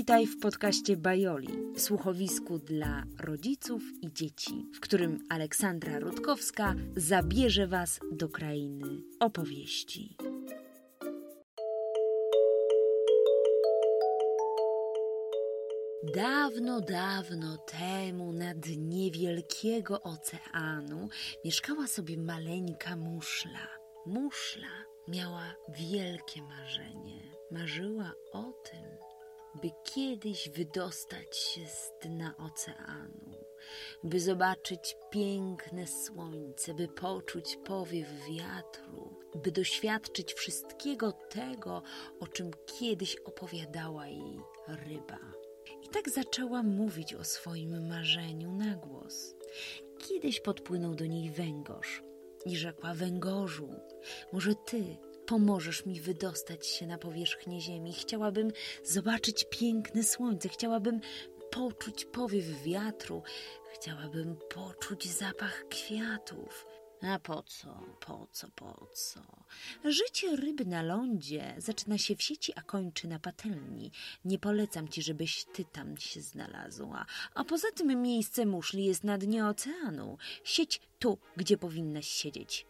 Witaj w podcaście Bajoli, słuchowisku dla rodziców i dzieci, w którym Aleksandra Rutkowska zabierze Was do krainy opowieści. Dawno, dawno temu na dnie wielkiego oceanu mieszkała sobie maleńka muszla. Muszla miała wielkie marzenie. Marzyła o tym, by kiedyś wydostać się z dna oceanu, by zobaczyć piękne słońce, by poczuć powiew wiatru, by doświadczyć wszystkiego tego, o czym kiedyś opowiadała jej ryba. I tak zaczęła mówić o swoim marzeniu na głos. Kiedyś podpłynął do niej węgorz i rzekła: Węgorzu, może ty pomożesz mi wydostać się na powierzchnię ziemi. Chciałabym zobaczyć piękne słońce, chciałabym poczuć powiew wiatru, chciałabym poczuć zapach kwiatów. A po co, po co, po co? Życie ryby na lądzie zaczyna się w sieci, a kończy na patelni. Nie polecam ci, żebyś ty tam się znalazła. A poza tym miejsce muszli jest na dnie oceanu. Sieć tu, gdzie powinnaś siedzieć.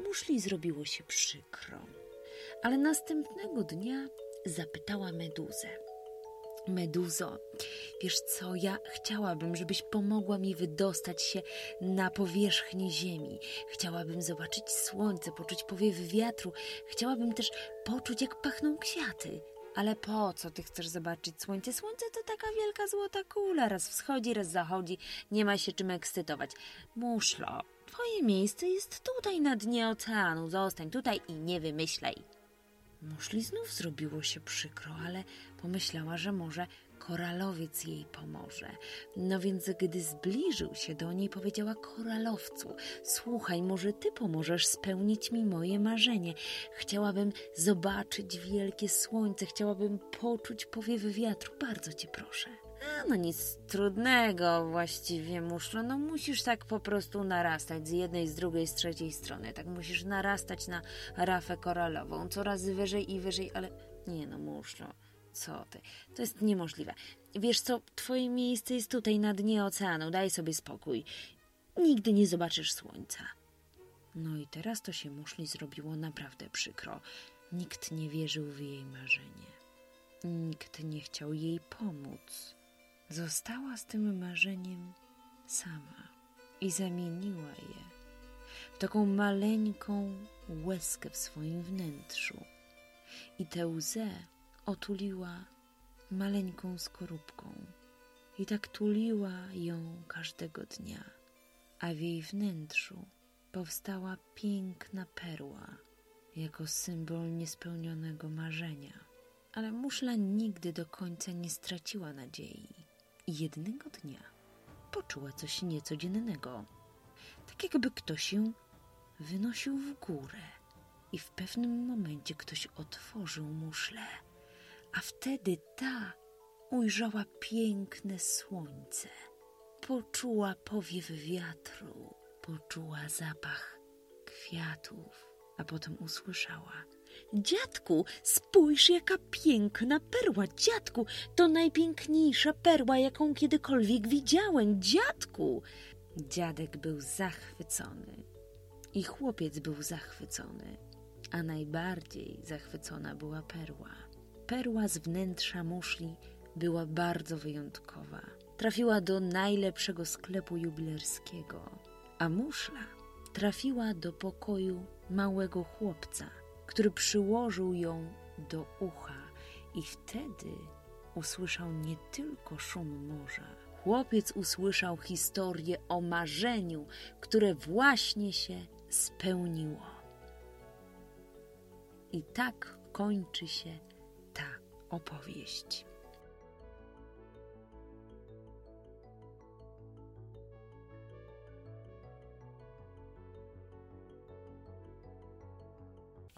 Muszli zrobiło się przykro, ale następnego dnia zapytała Meduzę. Meduzo, wiesz co, ja chciałabym, żebyś pomogła mi wydostać się na powierzchnię ziemi. Chciałabym zobaczyć słońce, poczuć powiew wiatru. Chciałabym też poczuć, jak pachną kwiaty. Ale po co ty chcesz zobaczyć słońce? Słońce to taka wielka złota kula, raz wschodzi, raz zachodzi, nie ma się czym ekscytować. Muszlo, twoje miejsce jest tutaj na dnie oceanu, zostań tutaj i nie wymyślaj. Muszli znów zrobiło się przykro, ale pomyślała, że może koralowiec jej pomoże. No więc, gdy zbliżył się do niej, powiedziała koralowcu: Słuchaj, może ty pomożesz spełnić mi moje marzenie. Chciałabym zobaczyć wielkie słońce, chciałabym poczuć powiew wiatru. Bardzo cię proszę. No nic trudnego właściwie, muszlo. No musisz tak po prostu narastać z jednej, z drugiej, z trzeciej strony. Tak musisz narastać na rafę koralową, coraz wyżej i wyżej, ale nie no, muszlo. Co ty? To jest niemożliwe. Wiesz co, twoje miejsce jest tutaj na dnie oceanu, daj sobie spokój. Nigdy nie zobaczysz słońca. No i teraz to się muszli zrobiło naprawdę przykro. Nikt nie wierzył w jej marzenie. Nikt nie chciał jej pomóc. Została z tym marzeniem sama i zamieniła je w taką maleńką łezkę w swoim wnętrzu. I tę łzę otuliła maleńką skorupką i tak tuliła ją każdego dnia, a w jej wnętrzu powstała piękna perła jako symbol niespełnionego marzenia. Ale muszla nigdy do końca nie straciła nadziei jednego dnia poczuła coś niecodziennego, tak jakby ktoś ją wynosił w górę i w pewnym momencie ktoś otworzył muszlę a wtedy ta ujrzała piękne słońce, poczuła powiew wiatru, poczuła zapach kwiatów, a potem usłyszała: Dziadku, spójrz, jaka piękna perła! Dziadku, to najpiękniejsza perła, jaką kiedykolwiek widziałem! Dziadku! Dziadek był zachwycony i chłopiec był zachwycony, a najbardziej zachwycona była perła. Perła z wnętrza muszli była bardzo wyjątkowa. Trafiła do najlepszego sklepu jubilerskiego, a muszla trafiła do pokoju małego chłopca, który przyłożył ją do ucha i wtedy usłyszał nie tylko szum morza. Chłopiec usłyszał historię o marzeniu, które właśnie się spełniło. I tak kończy się ta opowieść.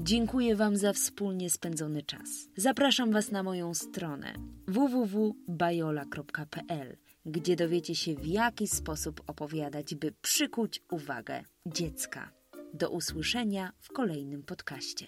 Dziękuję Wam za wspólnie spędzony czas. Zapraszam Was na moją stronę www.bajola.pl, gdzie dowiecie się, w jaki sposób opowiadać, by przykuć uwagę dziecka. Do usłyszenia w kolejnym podcaście.